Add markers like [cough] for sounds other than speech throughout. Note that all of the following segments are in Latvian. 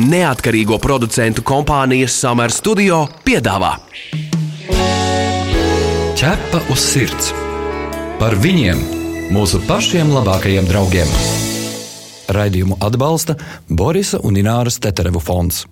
neatkarīgo producentu kompānijas Summer Studio piedāvā Ķepa uz sirds par viņiem, mūsu pašiem labākajiem draugiem. Raidījumu atbalsta Borisa un Ināras Teterevu fonds.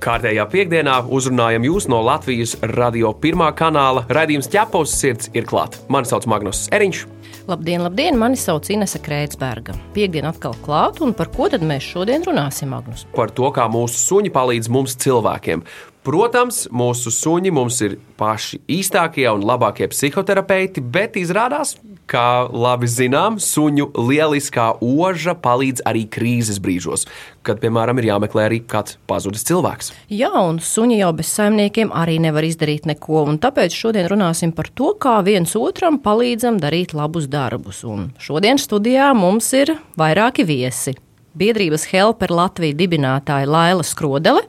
Kārtējā piekdienā uzrunājam jūs no Latvijas radio pirmā kanāla. Radījums ķepos sirds ir klāts. Mani sauc Magnus Eriņš. Labdien, labdien! Mani sauc Inese Kreitsberga. Piektdiena atkal klāt, un par ko tad mēs šodien runāsim, Magnus? Par to, kā mūsu suņi palīdz mums cilvēkiem. Protams, mūsu suņi mums ir paši īstākie un labākie psihoterapeiti, bet izrādās, kā labi zinām, suņu lieliskā oža palīdz arī krīzes brīžos, kad, piemēram, ir jāmeklē arī kāds pazudis cilvēks. Jā, un suņi jau bez saimniekiem arī nevar izdarīt neko, un tāpēc šodien runāsim par to, kā viens otram palīdzam darīt labus darbus. Un šodien studijā mums ir vairāki viesi. Biedrības Helper Latvijas dibinātāja Laila Skrodele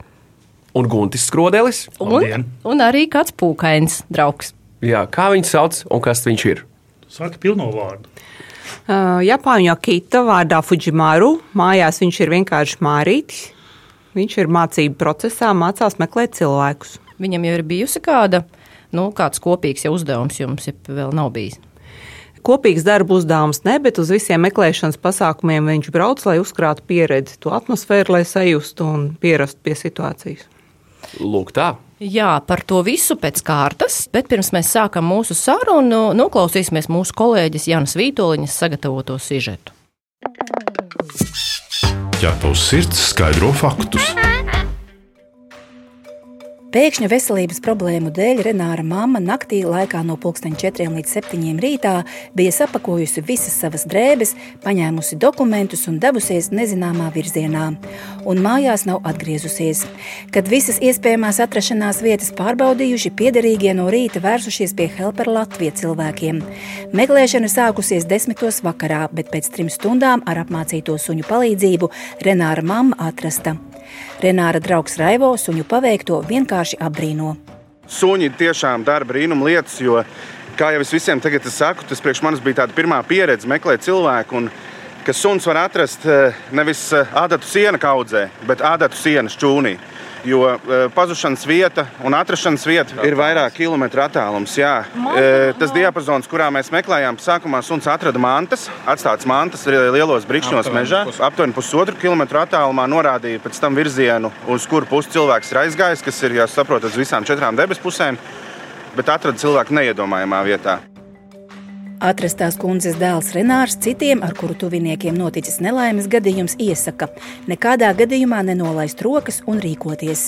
Un Guntis Skrodelis. un, un arī kāds pūkains draugs. Jā, kā viņu sauc un kas viņš ir? Saka pilno vārdu. Uh, Japāņu Akita vārdā Fujimaru. Mājās viņš ir vienkārši mārītis. Viņš ir mācību procesā, mācās meklēt cilvēkus. Viņam jau ir bijusi kāda, nu, kāds kopīgs jau uzdevums jums, ja vēl nav bijis. Kopīgs darba uzdevums ne, bet uz visiem meklēšanas pasākumiem viņš brauc, lai uzkrātu pieredzi, to atmosfēru, lai sajustu un pierastu pie situācijas. Lūk, tā. Jā, par to visu pēc kārtas, bet pirms mēs sākam mūsu sarunu, noklausīsimies mūsu kolēģis Jānis Vītoliņas sagatavoto sižetu. Ķepa uz sirds skaidro faktus. Pēkšņa veselības problēmu dēļ Renāra mamma naktī laikā no 4 līdz 7 rītā bija sapakojusi visas savas drēbes, paņēmusi dokumentus un devusies nezināmā virzienā, un mājās nav atgriezusies. Kad visas iespējamās atrašanās vietas pārbaudījuši, piederīgie no rīta vērsušies pie Helper Latvijas cilvēkiem. Meklēšana sākusies desmitos vakarā, bet pēc trim stundām ar apmācīto suņu palīdzību Renāra mamma atrasta. Renāra draugs Raivo suņu paveikto vienkārši apbrīno. Suņi tiešām dara brīnumu lietas, jo, kā jau es visiem tagad saku, tas priekš manis bija tāda pirmā pieredze meklēt cilvēku. Un, ka suns var atrast eh, nevis eh, ādatu sienu kaudzē, bet ādatu sienas čūnī. Jo uh, pazušanas vieta un atrašanās vieta ir vairāk kilometru attālums. Jā. Uh, tas diapazons, kurā mēs meklējām, sākumā suns atrada mantas, atstātas mantas lielos brīkšņos mežā. Aptuveni pusotru kilometru attālumā norādīja pēc tam virzienu, uz kuru pusi cilvēks ir aizgājis, kas ir jāsaprot uz visām četrām debesu pusēm, bet atrada cilvēku neiedomājamā vietā. Atrastās kundzes dēls Renārs citiem, ar kuru tuviniekiem noticis nelaimes gadījums, iesaka nekādā gadījumā nenolaist rokas un rīkoties.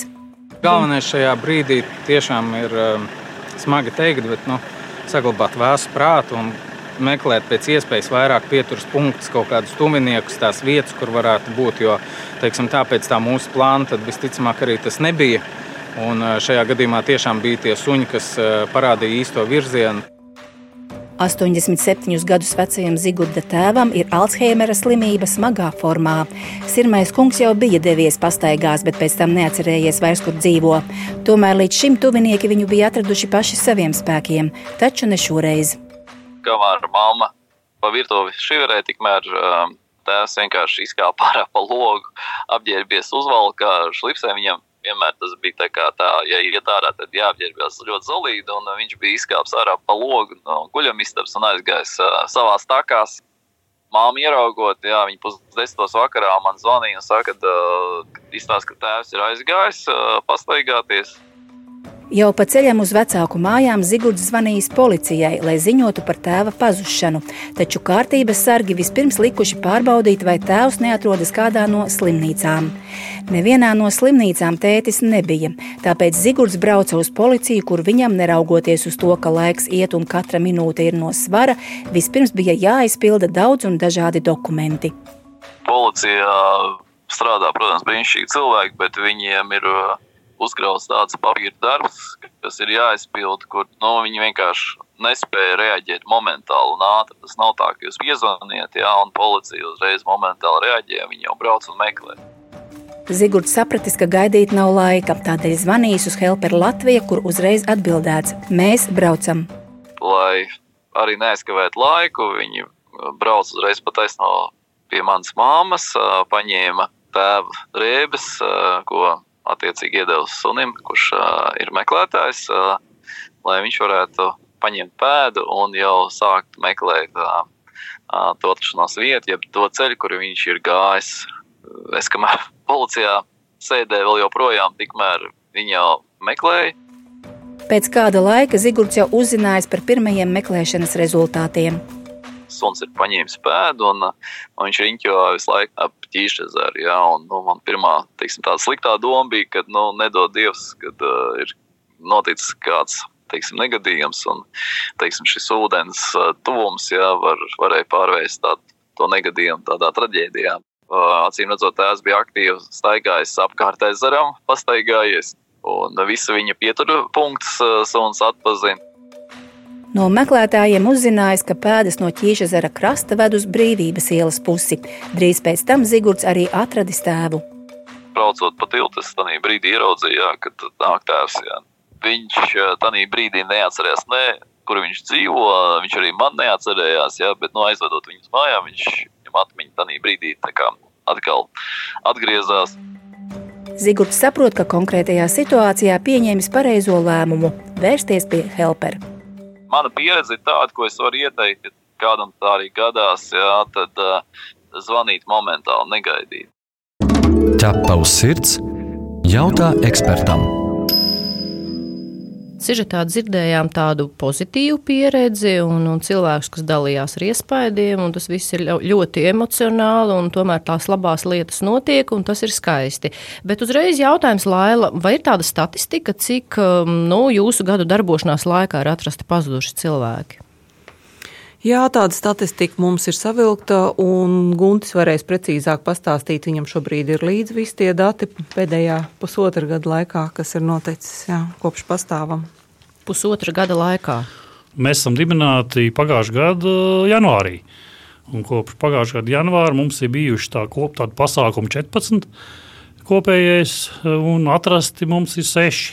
Galvenais šajā brīdī tiešām ir um, smagi teikt, bet nu, saglabāt vēsu prātu un meklēt pēc iespējas vairāk pieturas punktus, kaut kādus tuviniekus, tās vietas, kur varētu būt. Jo teiksim, tāpēc tā mūsu plāna tad visticamāk arī tas nebija. Un uh, šajā gadījumā tiešām bija tie suņi, kas uh, parādīja īsto virzienu. 87 gadus vecajam Zigurda tēvam ir Alzheimera slimība smagā formā. Sirmais kungs jau bija devies pastaigās, bet pēc tam neatcerējies vairs, kur dzīvo. Tomēr līdz šim tuvinieki viņu bija atraduši paši saviem spēkiem, taču ne šoreiz. Kamēr mamma pa virtuvi šiverē, tikmēr um, tēvs vienkārši izkāpa ārā pa logu, apģērbies uzvalkā, šlipsē viņam vienmēr tas bija tā, kā tā ja iet ārā, tad jāapģērbjas ļoti zelīti. Viņš bija izkāpis ārā pa logu no guļamistabas un aizgājis uh, savā stākās. Māma ieraugot, jā, viņa pusdesmitos vakarā man zvanīja un saka, ka, uh, izstāst, ka tēvs ir aizgājis uh, pastaigāties. Jau pa ceļam uz vecāku mājām Zigords zvanījis policijai, lai ziņotu par tēva pazušanu, taču kārtības sargi vispirms likuši pārbaudīt, vai tēvs neatrodas kādā no slimnīcām. Nevienā no slimnīcām tētis nebija, tāpēc Zigords brauca uz policiju, kur viņam, neraugoties uz to, ka laiks iet un katra minūte ir no svara, vispirms bija jāizpilda daudz un dažādi dokumenti. Policija strādā, protams, brīnišķīgi cilvēki, bet viņiem ir uzkrauts tāds papīra darbs, kas ir jāizpild, kur nu, viņi vienkārši nespēja reaģēt momentāli un ātri. Tas nav tā, ka jūs piezvaniet, jā, un policija uzreiz momentāli reaģē, viņi jau brauc un meklē. Zigords sapratis, ka gaidīt nav laika, tādēļ zvanījis uz Helper Latviju, kur uzreiz atbildēts: Mēs braucam. Lai arī neaizkavētu laiku, viņi brauc uzreiz pataisno pie manas māmas, paņēma tēva drēbes, ko attiecīgi iedevis sunim, kurš ir meklētājs, lai viņš varētu paņemt pēdu un jau sākt meklēt to atrašanās vietu, jeb to ceļu, kur viņš ir gājis. Es kamēr [laughs] policijā sēdēju vēl joprojām, tikmēr viņi jau meklēja. Pēc kāda laika Zigorts jau uzzinājis par pirmajiem meklēšanas rezultātiem. Suns ir paņēmis pēdu, un, un viņš riņķo visu laiku ap ķīšezeru. Ja, un, nu, man pirmā teiksim, tāda sliktā doma bija, ka nu, nedod Dievs, kad uh, ir noticis kāds teiksim, negadījums, un teiksim, šis ūdens uh, tuvums ja, var, varēja pārvērst tādu, to negadījumu tādā traģēdijā. Uh, acīm redzot, tēvs bija aktīvs, staigājis apkārt ezeram, pastaigājies. Un visa viņa pietura punkts uh, suns atpazina. No meklētājiem uzzinājis, ka pēdas no ķīžezera krasta ved uz brīvības ielas pusi. Drīz pēc tam Zigorts arī atradis tēvu. Braucot pa tiltu, es tajā brīdī ieraudzīju, jā, ka nāk tēvs. Jā. Viņš tajā brīdī neatcerējās, ne, kur viņš dzīvo. Viņš arī man neatcerējās, jā, bet no nu, aizvedot viņu uz mājām, viņš viņam atmiņā tajā brīdī atkal atgriezās. Zigorts saprot, ka konkrētajā situācijā pieņēmis pareizo lēmumu - vērsties pie helpera mana pieredze ir tāda, ko es varu ieteikt, ja kādam tā arī gadās, jā, tad uh, zvanīt momentāli, negaidīt. Ķepa uz sirds, jautā ekspertam. Sižetā dzirdējām tādu pozitīvu pieredzi un, un cilvēkus, kas dalījās ar iespaidiem, un tas viss ir ļoti emocionāli, un tomēr tās labās lietas notiek, un tas ir skaisti. Bet uzreiz jautājums, Laila, vai ir tāda statistika, cik um, nu, jūsu gadu darbošanās laikā ir atrasti pazuduši cilvēki? Jā, tāda statistika mums ir savilkta, un Guntis varēs precīzāk pastāstīt. Viņam šobrīd ir līdzi visi tie dati pēdējā pusotra gada laikā, kas ir noticis jā, kopš pastāvam. Pusotra gada laikā. Mēs esam dibināti pagājušā gada janvārī. Un kopš pagājušā gada janvāra mums ir bijuši tā kop, tādi pasākumi 14 kopējais, un atrasti mums ir 6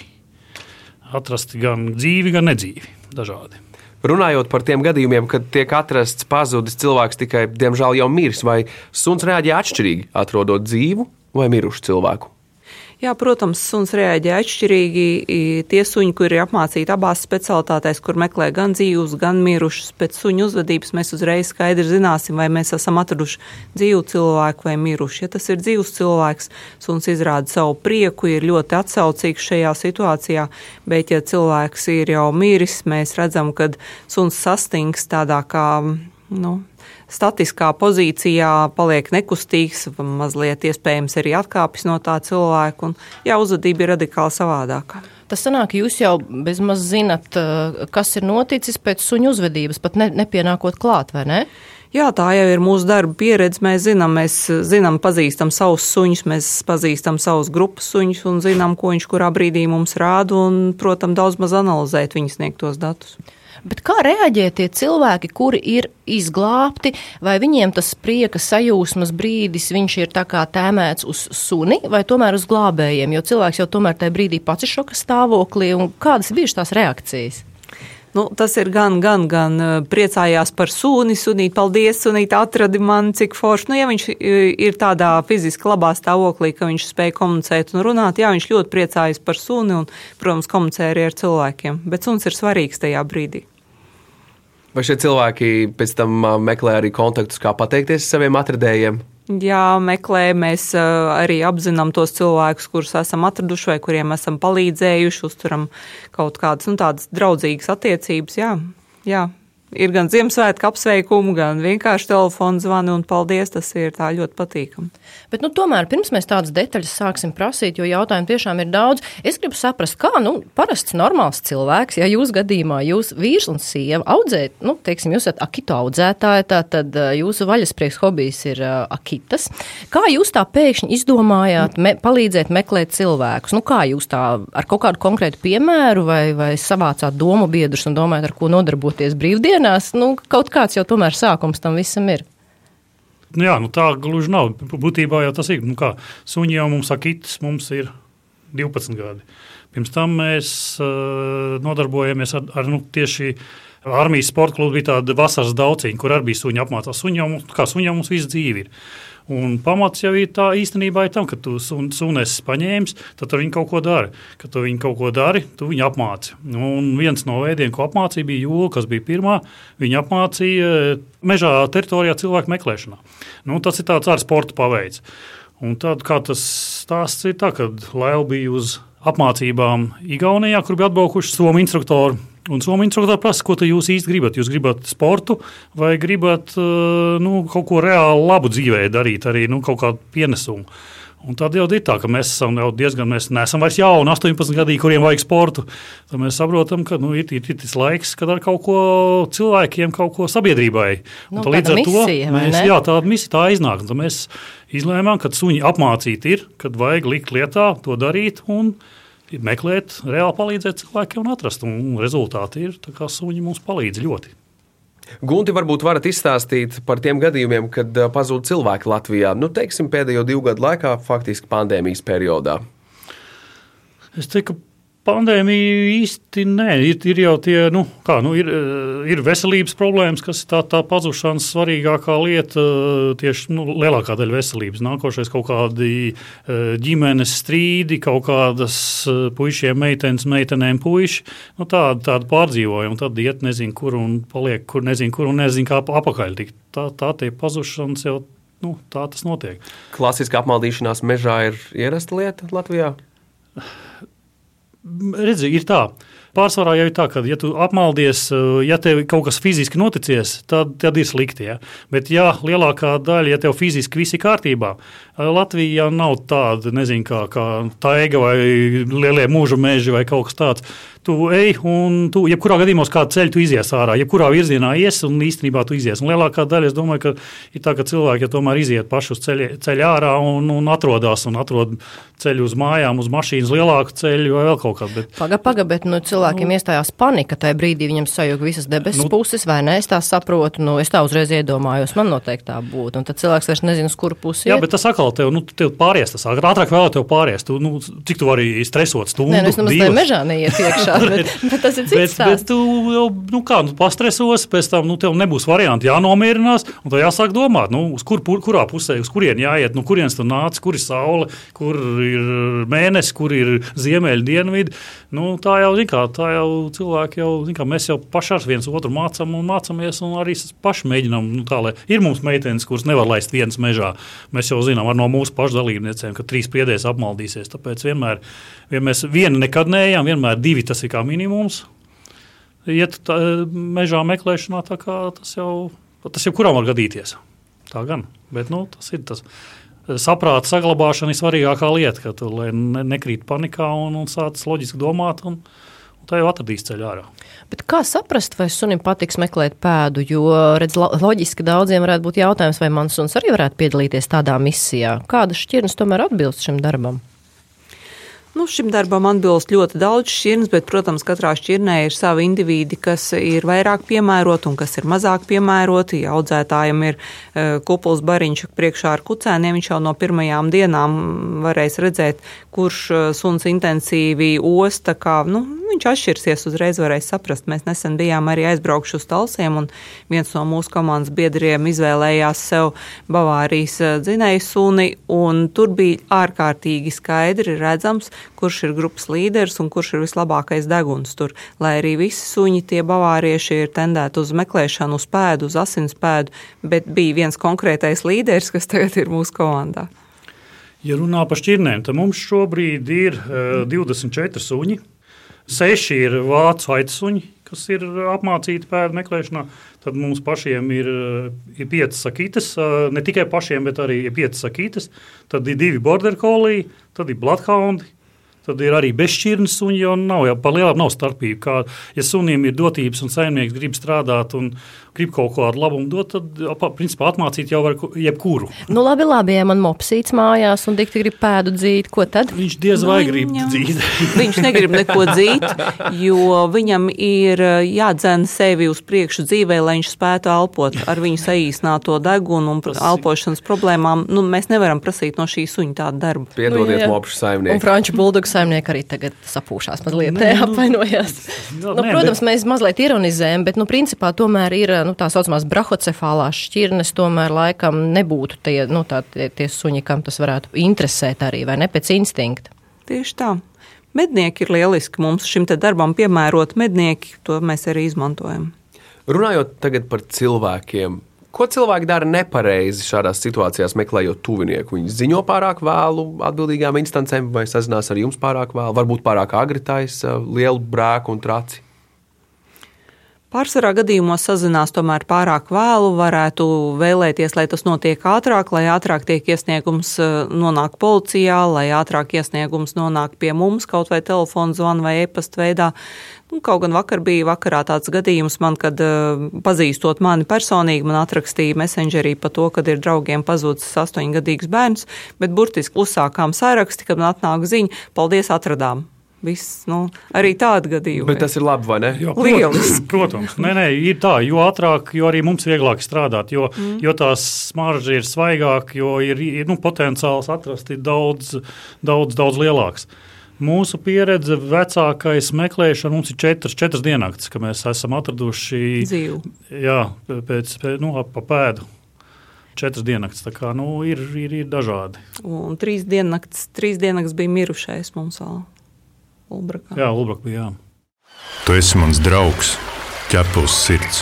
atrast gan dzīvi, gan nedzīvi. Dažādi. Runājot par tiem gadījumiem, kad tiek atrasts pazudis cilvēks tikai, diemžēl, jau miris, vai suns reaģē atšķirīgi, atrodot dzīvu vai mirušu cilvēku? Jā, protams, suns reaģē atšķirīgi. Tie suņi, kuri ir apmācīti abās specialitātēs, kur meklē gan dzīvus, gan mirušus, pēc suņu uzvedības mēs uzreiz skaidri zināsim, vai mēs esam atraduši dzīvu cilvēku vai mirušu. Ja tas ir dzīvs cilvēks, suns izrāda savu prieku, ir ļoti atsaucīgs šajā situācijā, bet ja cilvēks ir jau miris, mēs redzam, ka suns sastings tādā kā. Nu, statiskā pozīcijā, paliek nekustīgs, mazliet iespējams arī atkāpjas no tā cilvēka, un jā, uzvedība ir radikāli savādāka. Tas sanāk, jūs jau bezmaz zinat, eh, kas ir noticis pēc suņu uzvedības, pat ne, nepienākot klāt, vai ne? Jā, tā jau ir mūsu darba pieredze. Mēs zinām, mēs zinām, pazīstam savus suņus, mēs pazīstam savus grupas suņus un zinām, ko viņš kurā brīdī mums rāda un, protams, daudz maz analizēt viņas sniegtos datus. Bet kā reaģē tie cilvēki, kuri ir izglābti, vai viņiem tas prieka sajūsmas brīdis, viņš ir tā kā tēmēts uz suni vai tomēr uz glābējiem, jo cilvēks jau tomēr tajā brīdī pats ir šoka stāvoklī, un kādas bijušas tās reakcijas? Nu, tas ir gan, gan, gan priecājās par suni, sunīt, paldies, sunīt, atradi man, cik forši. Nu, ja viņš ir tādā fiziski labā stāvoklī, ka viņš spēj komunicēt un runāt, jā, viņš ļoti priecājas par suni un, protams, komunicē arī ar cilvēkiem. Bet suns ir svarīgs tajā brīdī. Vai šie cilvēki pēc tam meklē arī kontaktus, kā pateikties saviem atradējiem? Jā, meklē, mēs arī apzinām tos cilvēkus, kurus esam atraduši vai kuriem esam palīdzējuši, uzturam kaut kādas nu, draudzīgas attiecības. Jā, jā ir gan Ziemassvētku apsveikumu, gan vienkārši telefona zvani un paldies. Tas ir ļoti patīkami. Bet, nu, tomēr pirms mēs tādas detaļas sāksim prasīt, jo jautājumu tiešām ir daudz, es gribu saprast, kā nu, parasts normāls cilvēks, ja jūs gadījumā jūs vīrs un sieva audzējat, nu, teiksim, jūs esat akito audzētāji, tad jūsu vaļasprieks hobijs ir uh, akitas. Kā jūs tā pēkšņi izdomājāt me, palīdzēt meklēt cilvēkus? Nu, kā jūs tā ar kaut kādu konkrētu piemēru vai, vai savācāt domu biedrus un domājat, ar ko nodarboties brīvdienās? Dienās, nu, kaut kāds jau tomēr sākums tam visam ir. Nu jā, nu tā gluži nav. Būtībā jau tas ir. Nu kā, suņi jau mums akitis, mums ir 12 gadi. Pirms tam mēs uh, nodarbojamies ar, ar nu, tieši Armijas sporta klubā bija tāda vasaras dauciņa, kur arī bija suņi apmācās. Suņam, kā suņam mums visu dzīvi ir. Un pamats jau ir tā īstenībā ir tam, ka tu sun, sunes paņēmis, tad viņi kaut ko dara. Kad tu viņi kaut ko dari, tu viņu apmāci. Un viens no veidiem, ko apmācīja, bija jūga, kas bija pirmā. Viņa apmācīja mežā teritorijā cilvēku meklēšanā. Nu, tas ir tāds ar sporta paveids. Un tad, kā tas stāsts ir, tā, kad Lēl bija uz apmācībām Igaunijā, kur bija atbraukuši somu instruktori Un Somija instruktors prasa, ko jūs īsti gribat. Jūs gribat sportu vai gribat eh, nu, kaut ko reāli labu dzīvē darīt, arī nu, kaut kādu pienesumu. Un tad jau ir tā, ka mēs esam jau diezgan, mēs neesam vairs jauni, 18 gadīgi, kuriem vajag sportu. Tad mēs saprotam, ka nu, ir, ir, ir tas laiks, kad ar kaut ko cilvēkiem, kaut ko sabiedrībai. Nu, līdz ar misija, to mēs, jā, tāda misija tā iznāk. Mēs izlēmām, ka suņi apmācīti ir, kad vajag likt lietā to darīt. Un, meklēt, reāli palīdzēt cilvēkiem un atrast. Un rezultāti ir, ka suņi mums palīdz ļoti. Gunti, varbūt varat izstāstīt par tiem gadījumiem, kad pazūd cilvēki Latvijā, nu, teiksim, pēdējo divu gadu laikā, faktiski pandēmijas periodā. Es teiktu, ka Pandēmija īsti nē, ir, ir jau tie, nu, kā, nu, ir, eh, ir veselības problēmas, kas ir tā, tā pazušanas svarīgākā lieta, eh, tieši nu, lielākā daļa veselības. Nākošais kaut kādi eh, ģimenes strīdi, kaut kādas puišiem, meitenes, meitenēm puiši, nu, tāda, tāda pārdzīvojuma, tad iet nezinu, kur un paliek, kur nezinu, kur un nezinu, kā apakaļ tikt. Tā, tā tie pazušanas jau, nu, tā tas notiek. Klasiska apmaldīšanās mežā ir ierasta lieta Latvijā? Redzi, ir tā. Pārsvarā jau ir tā, ka, ja tu apmaldies, eh, ja tev kaut kas fiziski noticies, tad, tad ir slikti. Ja? Bet, ja lielākā daļa, ja tev fiziski viss ir kārtībā, eh, Latvija jau nav tāda, nezinu, kā, kā taiga vai lielie mūža meži vai kaut kas tāds tu ej, un tu, jebkurā gadījumā, uz kādu ceļu tu izies ārā, jebkurā virzienā ies, un īstenībā tu izies. Un lielākā daļa, es domāju, ka ir tā, ka cilvēki ja tomēr iziet paši uz ceļa, ceļa ārā un, un atrodas un atrod ceļu uz mājām, uz mašīnas lielāku ceļu vai vēl kaut kādu. Bet... Paga, paga, bet nu, cilvēkiem nu, iestājās panika tajā brīdī, viņam sajūga visas debesis nu, puses, vai ne? Es tā saprotu, nu, es tā uzreiz iedomājos, man noteikti tā būtu. Un tad cilvēks vairs nezina, uz kuru pusi. Jā, iet. bet tas atkal tev, nu, tev pāries, tas ātrāk vēl tev pāries. Tu, nu, cik tu vari stresot stundu? Nē, nu, es nemaz tajā mežā neiet iekšā [laughs] bet, [laughs] bet tas ir cits stāsts. Bet tu jau, nu kā, nu, pastresos, pēc tam, nu, tev nebūs varianti jānomierinās, un tad jāsāk domāt, nu, uz kur, kurā pusē, uz kurien jāiet, nu, kurienes tu nāc, kur ir saule, kur ir mēnesis, kur ir ziemeļa dienvidi. Nu, tā jau, kā, tā jau cilvēki jau, kā, mēs jau paši ar viens otru mācām un mācāmies, un arī paši mēģinām, nu, tā, lai ir mums meitenes, kuras nevar laist vienas mežā. Mēs jau zinām no mūsu pašu dalībniecēm, ka trīs piedēs apmaldīsies, tāpēc vienmēr, ja mēs vienu nekad neejam, vienmēr divi tas ir kā minimums. Iet tā, mežā meklēšanā, tas jau, tas jau kuram var gadīties. Tā gan, bet nu, tas ir tas. Saprāta saglabāšana ir svarīgākā lieta, ka tu ne, nekrīt panikā un, un sāc loģiski domāt. Un, Tā jau atradīs ceļu ārā. Bet kā saprast, vai sunim patiks meklēt pēdu? Jo, redz, loģiski daudziem varētu būt jautājums, vai mans suns arī varētu piedalīties tādā misijā. Kādas šķirnes tomēr atbilst šim darbam? Nu, šim darbam atbilst ļoti daudz šķirnes, bet, protams, katrā šķirnē ir savi indivīdi, kas ir vairāk piemēroti un kas ir mazāk piemēroti. Ja audzētājiem ir uh, kupuls bariņš priekšā ar kucēniem, viņš jau no pirmajām dienām varēs redzēt, kurš uh, suns intensīvi osta, kā nu, viņš atšķirsies, uzreiz varēs saprast. Mēs nesen bijām arī aizbraukuši uz talsiem, un viens no mūsu komandas biedriem izvēlējās sev Bavārijas dzinēju suni, un tur bija ārkārtīgi skaidri redzams, kurš ir grupas līderis un kurš ir vislabākais deguns tur. Lai arī visi suņi, tie bavārieši ir tendēti uz meklēšanu, uz pēdu, uz asinspēdu, bet bija viens konkrētais līderis, kas tagad ir mūsu komandā. Ja runā par šķirnēm, tad mums šobrīd ir uh, 24 suņi. Seši ir vācu aitsuņi, kas ir apmācīti pēdu meklēšanā. Tad mums pašiem ir, ir piecas sakitas, ne tikai pašiem, bet arī piecas sakitas. Tad ir divi border collie, tad ir bloodhoundi, Tad ir arī bezšķirnes suņi, jo nav jau par lielu nav starpību. Kā, ja sunim ir dotības un saimnieks grib strādāt un grib kaut kādu labumu dot, tad principā atmācīt jau var jebkuru. Nu, labi, labi, ja man mopsīts mājās un dikti grib pēdu dzīt, ko tad? Viņš diez vai nu, grib viņam, dzīt. [laughs] viņš negrib neko dzīt, jo viņam ir jādzen sevi uz priekšu dzīvē, lai viņš spētu elpot ar viņu saīsnāto degunu un Tas... elpošanas problēmām. Nu, mēs nevaram prasīt no šī suņa tādu darbu. Piedodiet, nu, mopšu saimnieki. Un franču buldogs saimnieki arī tagad sapūšās mazliet, ne, [laughs] apvainojās. Nu, nu, nē, protams, bet- mēs mazliet ironizējam, bet, nu, principā tomēr ir nu, tā saucamās brahocefālās šķirnes, tomēr laikam nebūtu tie, nu, tā, tie, tie suņi, kam tas varētu interesēt arī, vai ne pēc instinkta. Tieši tā. Mednieki ir lieliski mums šim te darbam piemērot mednieki, to mēs arī izmantojam. Runājot tagad par cilvēkiem, ko cilvēki dara nepareizi šādās situācijās, meklējot tuvinieku? Viņi ziņo pārāk vēlu atbildīgām instancēm, vai sazinās ar jums pārāk vēlu, varbūt pārāk agri taisa lielu brēku un traci. Pārsvarā gadījumos sazinās tomēr pārāk vēlu, varētu vēlēties, lai tas notiek ātrāk, lai ātrāk tiek iesniegums eh, nonāk policijā, lai ātrāk iesniegums nonāk pie mums, kaut vai telefona zvana vai e-pasta veidā. Nu, kaut gan vakar bija vakarā tāds gadījums man, kad uh, pazīstot mani personīgi, man atrakstīja messengerī par to, kad ir draugiem pazudis astoņgadīgs bērns, bet burtiski uzsākām saraksti, kad man atnāk ziņa, paldies, atradām. Viss, nu, arī tādi gadījumi. Bet tas ir labi, vai ne? Jā, Lieliski. [laughs] Protams, nē, nē, ir tā, jo ātrāk, jo arī mums vieglāk strādāt, jo, mm. jo tās smaržas ir svaigākas, jo ir, ir nu, potenciāls atrast ir daudz, daudz, daudz lielāks. Mūsu pieredze, vecākais meklēšana, mums ir četras, četras diennakts, ka mēs esam atraduši Dzīvu. Jā, pēc, pēc nu, ap- pēdu. Četras diennakts, tā kā nu, ir, ir, ir dažādi. Un trīs diennakts, trīs diennakts bija mirušais mums vēl. Ulbrakā. Jā, Lubrak bija. Jā. Tu esi mans draugs, ķepus sirds.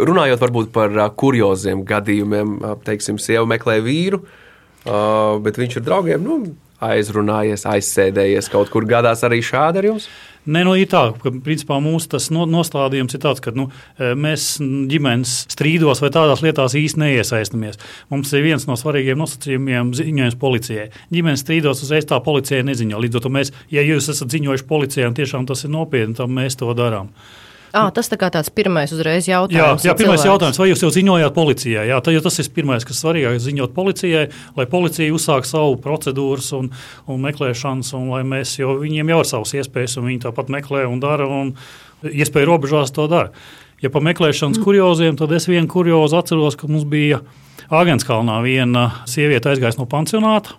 Runājot varbūt par ā, kurioziem gadījumiem, teiksim, sieva meklē vīru, ā, bet viņš ir draugiem nu, aizrunājies, aizsēdējies kaut kur gadās arī šādi ar jums. Nē, nu, ir tā, ka principā, mūsu no, nostādījums ir tāds, ka nu, e, mēs ģimenes strīdos vai tādās lietās īsti neiesaistamies. Mums ir viens no svarīgiem nosacījumiem ziņojums policijai. Ģimenes strīdos uzreiz tā policijai neziņo. Līdz ar to mēs, ja jūs esat ziņojuši policijai un tiešām tas ir nopietni, tad mēs to darām. À, tas tā kā tāds pirmais uzreiz Jā, jautājums. jā ja pirmais cilvēks- jautājums, vai jūs jau ziņojāt policijai? Jā, jo tas ir pirmais, kas svarīgākais, ziņot policijai, lai policija uzsāk savu procedūras un, un meklēšanas, un lai mēs, jo viņiem jau ir savas iespējas, un viņi tāpat meklē un dara, un iespēju robežās to dara. Ja par meklēšanas kurioziem, tad es vienu kuriozu atceros, ka mums bija Āgenskalnā viena sieviete aizgājusi no pansionāta.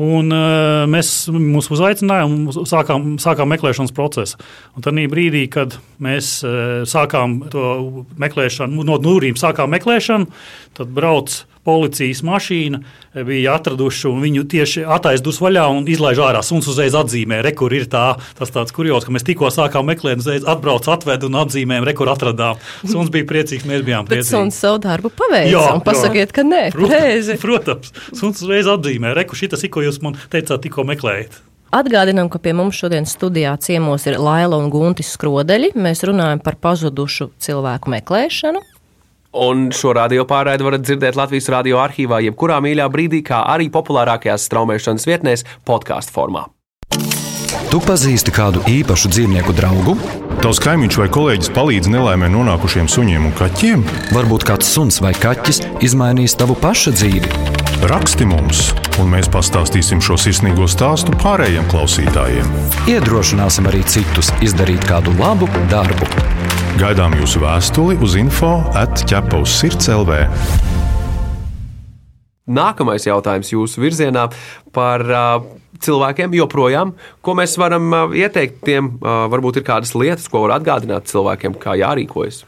Un, uh, mēs mūs uzaicinājām un sākām, sākām meklēšanas procesu. Tad brīdī, kad mēs uh, sākām to meklēšanu, no Nūrīm sākām meklēšanu, tad brauc policijas mašīna, eh, bija atraduši un viņu tieši attaisnus vaļā un izlaiž ārā. Suns uzreiz atzīmē, re, kur ir tā, tas tāds kurjos, ka mēs tikko sākām meklēt, uzreiz atbrauc, atved un atzīmējam, re, kur atradām. Suns bija priecīgs, mēs bijām Bet priecīgi. suns savu darbu paveica. Jā, un Pasakiet, jā. ka nē, pareizi. Protams, suns uzreiz atzīmē, re, kur šitas, ko jūs man teicāt, tikko meklējat. Atgādinām, ka pie mums šodien studijā ciemos ir Laila un Guntis Skrodeļi. Mēs runājam par pazudušu cilvēku meklēšanu. Un šo radio pārraidi varat dzirdēt Latvijas radio arhīvā, jebkurā mīļā brīdī, kā arī populārākajās straumēšanas vietnēs, podkāstu formā. Tu pazīsti kādu īpašu dzīvnieku draugu? Tavs kaimiņš vai kolēģis palīdz nelaimē nonākušiem suņiem un kaķiem? Varbūt kāds suns vai kaķis izmainīs tavu pašu dzīvi. Raksti mums, un mēs pastāstīsim šo sirsnīgo stāstu pārējiem klausītājiem. Iedrošināsim arī citus izdarīt kādu labu darbu. Gaidām jūsu vēstuli uz info atķepaus sirds LV. Nākamais jautājums jūsu virzienā par uh, cilvēkiem joprojām. Ko mēs varam uh, ieteikt tiem? Uh, varbūt ir kādas lietas, ko var atgādināt cilvēkiem, kā jārīkojas.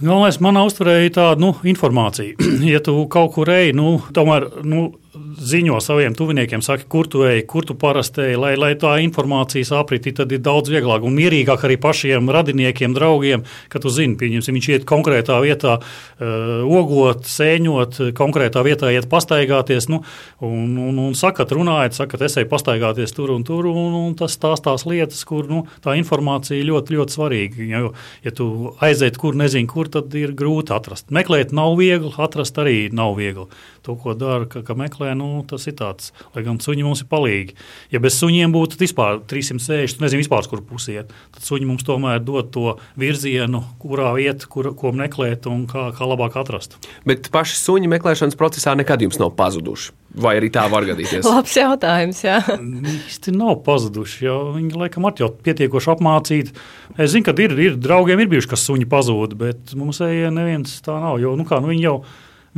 Galvenais manā uztverē ir tāda nu, informācija. [clears throat] ja tu kaut kur ej, nu, tomēr nu, ziņo saviem tuviniekiem, saki, kur tu ej, kur tu parasti ej, lai, lai tā informācijas apriti, tad ir daudz vieglāk un mierīgāk arī pašiem radiniekiem, draugiem, ka tu zini, pieņemsim, viņš iet konkrētā vietā, uh, ogot, sēņot, konkrētā vietā iet pastaigāties, nu, un, un, un sakat, runājat, sakat, es eju pastaigāties tur un tur, un, un tas tās tās lietas, kur nu, tā informācija ļoti, ļoti svarīga. Jo, ja tu aiziet, kur nezini, kur, tad ir grūti atrast. Meklēt nav viegli, atrast arī nav viegli. To, ko dara, ka, ka meklē, nu, tas ir tāds, lai gan suņi mums ir palīgi. Ja bez suņiem būtu vispār 360, nezinu, vispār, kur pusiet, tad suņi mums tomēr dod to virzienu, kurā vieta, kur, ko meklēt un kā, kā labāk atrast. Bet paši suņi meklēšanas procesā nekad jums nav pazuduši. Vai arī tā var gadīties? [laughs] Labs jautājums, jā. īsti nav pazuduši. Viņi laikam ir jau pietiekoši apmācīti. Es zinu, ka ir, ir draugiem ir bijuši, kas suņi pazūd, bet mums ejā neviens tā nav. Jo, nu kā, nu, viņi jau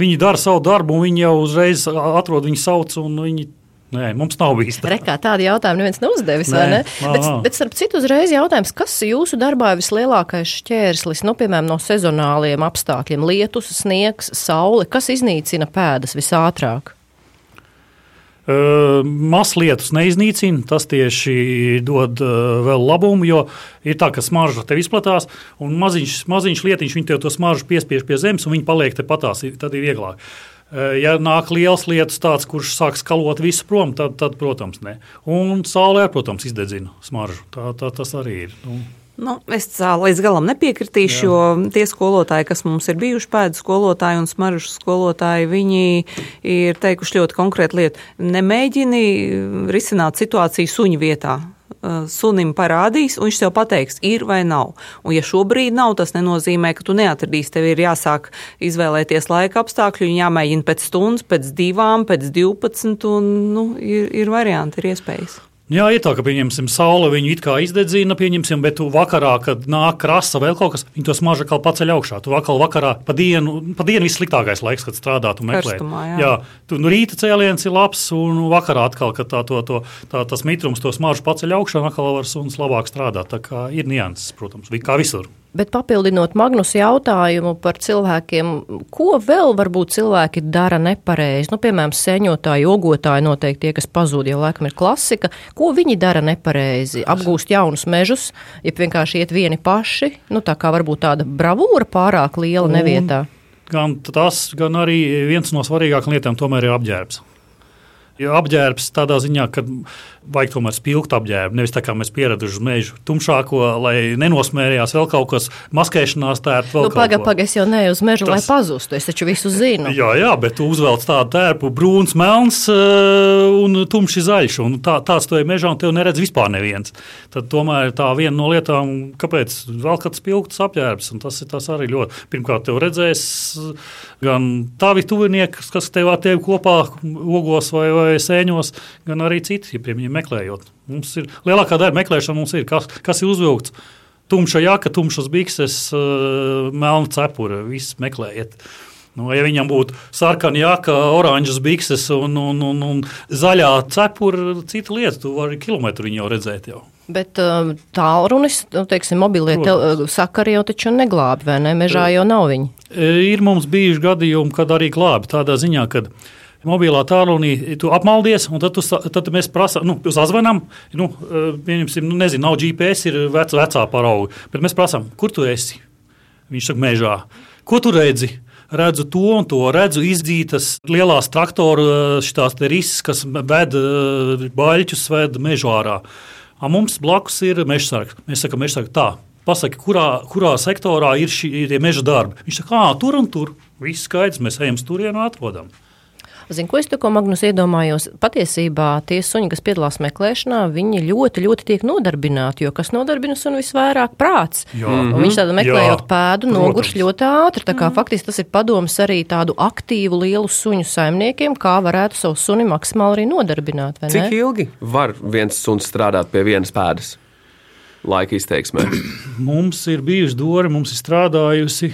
Viņi dara savu darbu, un viņi jau uzreiz atrod viņu sauc, un viņi Nē, mums nav bijis tā. Rekā tādu jautājumu neviens nav uzdevis, Nē, ne? Nā, bet, nā. bet, starp citu, uzreiz jautājums, kas jūsu darbā ir vislielākais šķērslis, nu, piemēram, no sezonāliem apstākļiem - lietus, sniegs, saule, kas iznīcina pēdas visātrāk? Maslietus neiznīcina, tas tieši dod vēl labumu, jo ir tā, ka smarža te izplatās, un maziņš, maziņš lietiņš viņa to smaržu piespiež pie zemes, un viņi paliek te patās, tad ir vieglāk. Ja nāk liels lietus, tāds, kurš sāk skalot visu prom, tad, tad protams, ne. Un saulē, protams, izdedzina smaržu. Tā, tā tas arī ir. Nu. Nu, es līdz galam nepiekritīšu, Jā. jo tie skolotāji, kas mums ir bijuši pēdu skolotāji un smaržu skolotāji, viņi ir teikuši ļoti konkrētu lietu. Nemēģini risināt situāciju suņu vietā. Sunim parādīs, un viņš tev pateiks, ir vai nav. Un, ja šobrīd nav, tas nenozīmē, ka tu neatradīsi. Tev ir jāsāk izvēlēties laika apstākļu, un jāmēģina pēc stundas, pēc divām, pēc divpadsmit, un nu, ir, ir varianti, ir iespējas. Jā, ir tā, ka pieņemsim, saule viņu it kā izdedzina, pieņemsim, bet tu vakarā, kad nāk krasa vai kaut kas, viņi to smaržu kā paceļ augšā. Tu vakar vakarā pa dienu, pa dienu vissliktākais laiks, kad strādāt un meklēt. Karstumā, jā. jā, tu nu, rīta cēliens ir labs, un vakarā atkal, kad tā, to, to, tā, tas mitrums to smaržu paceļ augšā, atkal var suns labāk strādāt. Tā kā ir nianses, protams, kā visur. Bet papildinot Magnus jautājumu par cilvēkiem, ko vēl varbūt cilvēki dara nepareizi? Nu, piemēram, sēņotāji, ogotāji noteikti tie, kas pazūd, jau laikam ir klasika. Ko viņi dara nepareizi? Apgūst jaunus mežus, ja vienkārši iet vieni paši, nu tā kā varbūt tāda bravūra pārāk liela Un nevietā. Gan tas, gan arī viens no svarīgākajām lietām tomēr ir apģērbs. Jo apģērbs tādā ziņā, ka vajag tomēr spilgtu apģērbu. Nevis tā kā mēs pieraduši uz mežu tumšāko, lai nenosmērījās vēl kaut kas, maskēšanās tērpu. Nu, Pagaid, pagaid, es jau ne uz mežu, Tas... lai pazustu. Es taču visu zinu. jā, jā, bet tu uzvelc tādu tērpu, brūns, melns uh, un tumši zaļš. Un tā, tāds to ir mežā, un tev neredz vispār neviens. Tad tomēr tā viena no lietām, kāpēc vēl kāds spilgts apģērbs, un tas ir tas arī ļoti. Pirmkārt, tev redzēs gan tavi tuvinieki, kas tev ar tevi kopā ogos vai, vai sēņos, gan arī citi. Ja, piemēram, meklējot. Mums ir lielākā daļa meklēšana, mums ir kas, kas ir uzvilkts. Tumša jaka, tumšas bikses, uh, melna cepura, viss meklējiet. Nu, ja viņam būtu sarkana jaka, oranžas bikses un, un, un, un zaļā cepura, cita lieta, tu vari kilometru jau redzēt. Jau. Bet uh, tālrunis, nu, teiksim, mobilie tel, sakari jau taču neglābi, vai ne? Mežā jau nav viņi. Ir mums bijuši gadījumi, kad arī glābi tādā ziņā, ka mobilā tālrunī tu apmaldies, un tad, tu, tad mēs prasām, nu, sazvanām, nu, pieņemsim, nu, nezinu, nav GPS, ir vec, vecā parauga, bet mēs prasām, kur tu esi? Viņš saka, mežā. Ko tu redzi? redzu to un to, redzu izdzītas lielās traktoru šīs rises, kas ved baļķus, ved mežu ārā. A mums blakus ir mežsargs. Mēs sakām, mežsargs tā. Pasaki, kurā, kurā sektorā ir šie meža darbi. Viņš saka, ah, tur un tur. Viss skaidrs, mēs ejam uz turieni un atrodam. Zinu, ko es tikko Magnus iedomājos. Patiesībā tie suņi, kas piedalās meklēšanā, viņi ļoti, ļoti tiek nodarbināti, jo kas nodarbina sunu visvairāk prāts. Jā. Un viņš tādu meklējot Jā. pēdu, nogurš ļoti ātri. Tā kā mm. faktiski tas ir padoms arī tādu aktīvu lielu suņu saimniekiem, kā varētu savu suni maksimāli arī nodarbināt. Cik ilgi var viens suns strādāt pie vienas pēdas? Laika izteiksmē. [clears throat] mums ir bijusi dora, mums ir strādājusi.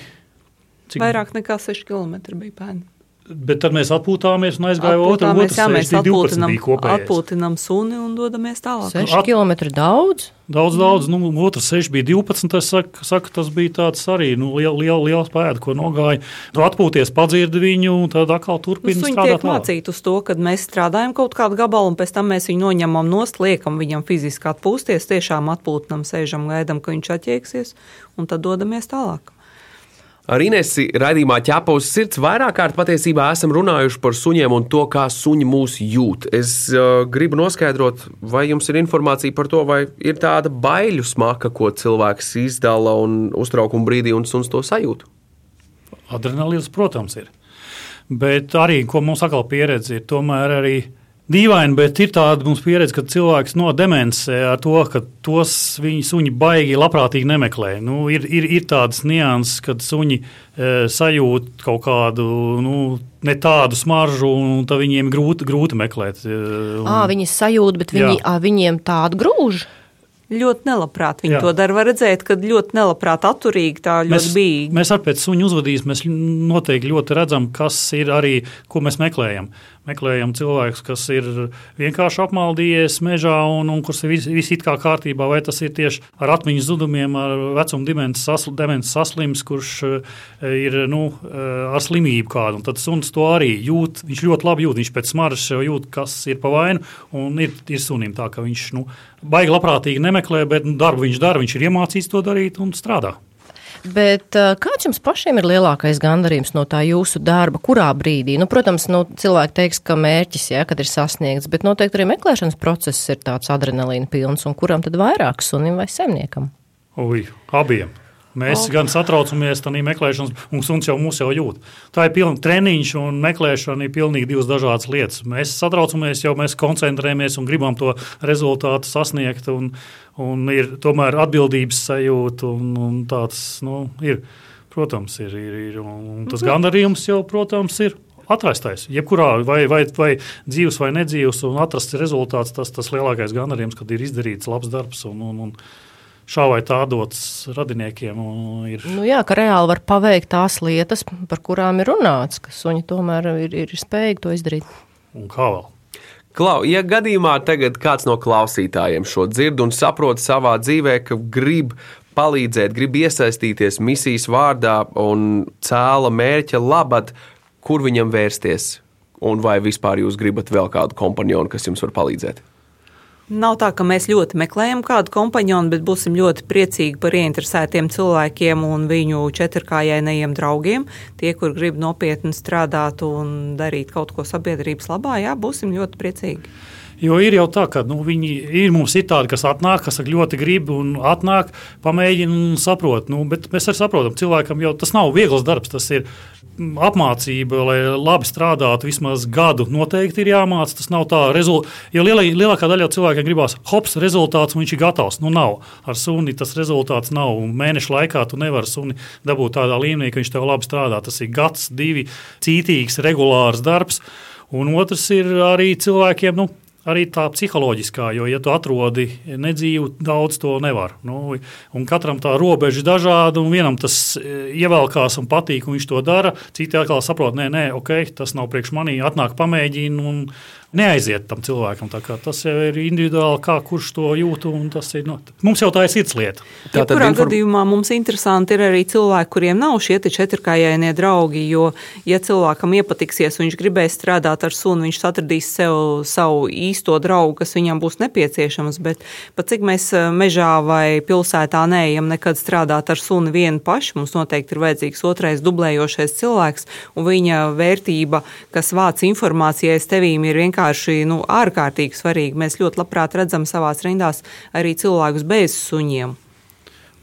Cik... Vairāk nekā 6 km bija pēda. Bet tad mēs atpūtāmies un aizgājām otrā pusē. Jā, mēs atpūtinām, atpūtinām suni un dodamies tālāk. 6 At... km daudz? Daudz, daudz. Nu, otrs 6 bija 12. Es saku, saku, tas bija tāds arī nu, liels liel, liel pēda, ko nogāja. Tu atpūties, padzirdi viņu, un tad atkal turpini nu, strādāt. Viņi tiek mācīti uz to, ka mēs strādājam kaut kādu gabalu, un pēc tam mēs viņu noņemam nost, liekam viņam fiziski atpūsties, tiešām atpūtinam, sēžam, gaidam, ka viņš atķēksies, un tad dodamies tālāk. Ar Inesu raidījumā ķēpa uz sirds vairāk kārt patiesībā esam runājuši par suņiem un to, kā suņi mūs jūt. Es uh, gribu noskaidrot, vai jums ir informācija par to, vai ir tāda baiļu smaka, ko cilvēks izdala un uztraukuma brīdī, un suns to sajūt. Adrenalīns, protams, ir. Bet arī, ko mums atkal pieredze ir, tomēr arī Dīvaini, bet ir tāda mums pieredze, ka cilvēks no demences ar to, ka tos viņa suņi baigi labprātīgi nemeklē. Nu, ir, ir, ir tādas nianses, kad suņi e, sajūt kaut kādu nu, ne tādu smaržu, un tad viņiem grūti, grūti meklēt. E, un... À, viņi sajūt, bet viņi, à, viņiem tādu grūž. Ļoti nelabprāt viņi Jā. To dara. Var redzēt, ka ļoti nelabprāt atturīgi, tā ļoti Mēs, bija. mēs arī pēc suņu uzvedības mēs noteikti ļoti redzam, kas ir arī, ko mēs meklējam. Meklējam cilvēkus, kas ir vienkārši apmaldījies mežā un, un kurš ir viss vis it kā kārtībā, vai tas ir tieši ar atmiņas zudumiem, ar vecuma demences, sasl, demences saslims, kurš eh, ir nu, eh, ar slimību kādu. Un tad suns to arī jūt. Viņš ļoti labi jūt, viņš pēc smaržas jau jūt, kas ir pa vainu. Un ir, ir sunim tā, ka viņš nu, baigi labprātīgi nemeklē, bet nu, darbu viņš dara, viņš ir iemācīts to darīt un strādā. Bet uh, kāds jums pašiem ir lielākais gandarījums no tā jūsu darba? Kurā brīdī? Nu, protams, nu, cilvēki teiks, ka mērķis, ja, kad ir sasniegts, bet noteikti arī meklēšanas process ir tāds adrenalīna pilns, un kuram tad vairāk sunim vai saimniekam? Ui, abiem. Mēs oh. gan satraucamies, tā meklēšanas, un suns jau mūs jau jūt. Tā ir pilnīgi treniņš, un meklēšana ir pilnīgi divas dažādas lietas. Mēs satraucamies, jo mēs koncentrējamies un gribam to rezultātu sasniegt, un, un ir tomēr atbildības sajūta, un, un tāds nu, ir. Protams, ir, ir, ir un tas gandarījums jau, protams, ir atrastais. Jebkurā vai, vai, vai dzīves vai nedzīves, un atrasts rezultāts, tas tas lielākais gandarījums, kad ir izdarīts labs darbs. Un, un, un, šā vai tā dots radiniekiem. Ir. Nu jā, ka reāli var paveikt tās lietas, par kurām ir runāts, ka suņi tomēr ir, ir spējīgi to izdarīt. Un kā vēl? Klau, ja gadījumā tagad kāds no klausītājiem šo dzird un saprot savā dzīvē, ka grib palīdzēt, grib iesaistīties misijas vārdā un cēla mērķa labad, kur viņam vērsties? Un vai vispār jūs gribat vēl kādu kompanionu, kas jums var palīdzēt? Nav tā, ka mēs ļoti meklējam kādu kompanionu, bet būsim ļoti priecīgi par ieinteresētiem cilvēkiem un viņu četrkājainajiem draugiem. Tie, kur grib nopietni strādāt un darīt kaut ko sabiedrības labā, jā, būsim ļoti priecīgi. Jo ir jau tā, ka nu, viņi ir mums ir tādi, kas atnāk, kas ļoti grib un atnāk, pamēģina un saprot. Nu, bet mēs arī saprotam, cilvēkam jau tas nav viegls darbs. Tas ir apmācība, lai labi strādātu, vismaz gadu noteikti ir jāmācās. Tas nav tā, rezult... jo lielā, lielākā daļa cilvēkiem gribās hops, rezultāts, un viņš ir gatavs. Nu, nav. Ar suni tas rezultāts nav. Un mēneša laikā tu nevari suni dabūt tādā līmenī, ka viņš tev labi strādā. Tas ir gads, divi cītīgs, regulārs darbs. Un otrs ir arī cilvēkiem. Nu, arī tā psiholoģiskā, jo, ja tu atrodi nedzīvu, daudz to nevar. Nu, katram tā robeža ir dažāda, un vienam tas e, ievelkās un patīk, un viņš to dara. Citi atkal saprot, nē, nē, ok, tas nav priekš manī, atnāk pamēģina un neaiziet tam cilvēkam. Tas jau ir individuāli, kā kurš to jūt. Ir, nu, mums jau tā ir sirds lieta. Tā tad inform... gadījumā mums interesanti ir arī cilvēki, kuriem nav šie četrkājainie draugi. Jo, ja cilvēkam iepatiksies, viņš gribēs strādāt ar sunu, viņš atradīs sev savu īsto draugu, kas viņam būs nepieciešams. Bet pat cik mēs eh, mežā vai pilsētā neejam nekad strādāt ar sunu vienu pašu, mums noteikti ir vajadzīgs otrais dublējošais cilvēks, un viņa vērtība, kas vāc informācijai, tevīm ir vienkārši vienkārši nu, ārkārtīgi svarīgi. Mēs ļoti labprāt redzam savā rindās arī cilvēkus bez suņiem.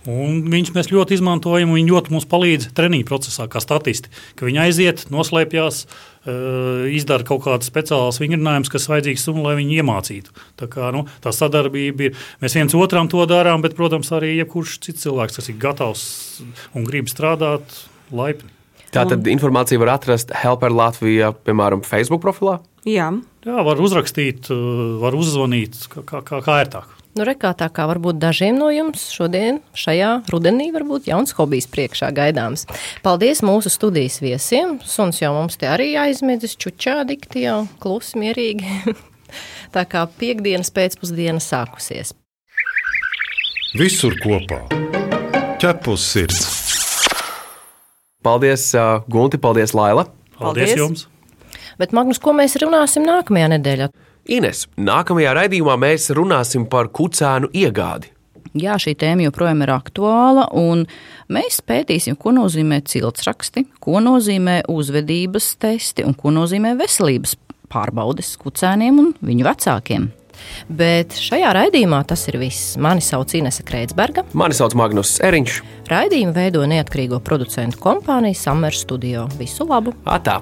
Un viņš mēs ļoti izmantojam, un viņi ļoti mums palīdz treniņu procesā, kā statisti. Viņi aiziet, noslēpjas, eh, izdara kaut kādas speciālas vingrinājumus, kas vajadzīgs un lai viņi iemācītu. Tā, kā, nu, tā sadarbība ir. Mēs viens otram to darām, bet, protams, arī jebkurš cits cilvēks, kas ir gatavs un grib strādāt laipni. Tā tad informācija var atrast Helper Latvijā, piemēram, Facebook profilā? Jā. Jā, var uzrakstīt, var uzzvanīt, kā, kā, kā ērtāk. Nu, rekā tā kā varbūt dažiem no jums šodien, šajā rudenī, varbūt jauns hobijs priekšā gaidāms. Paldies mūsu studijas viesiem. Suns jau mums te arī aizmidzis, čučā dikti jau klusi, mierīgi. [laughs] tā kā piekdienas pēcpusdiena sākusies. Visur kopā - ķepus sirds. Paldies, Gunti, paldies, Laila. Paldies, paldies jums! Bet, Magnus, ko mēs runāsim nākamajā nedēļā? Ines, nākamajā raidījumā mēs runāsim par kucēnu iegādi. Jā, šī tēma joprojām ir aktuāla, un mēs pētīsim, ko nozīmē ciltsraksti, ko nozīmē uzvedības testi un ko nozīmē veselības pārbaudes kucēniem un viņu vecākiem. Bet šajā raidījumā tas ir viss. Mani sauc Inese Kreitsberga. Mani sauc Magnus Eriņš. Raidījumu veido neatkarīgo producentu kompānija Summer Studio. Visu labu! Atā!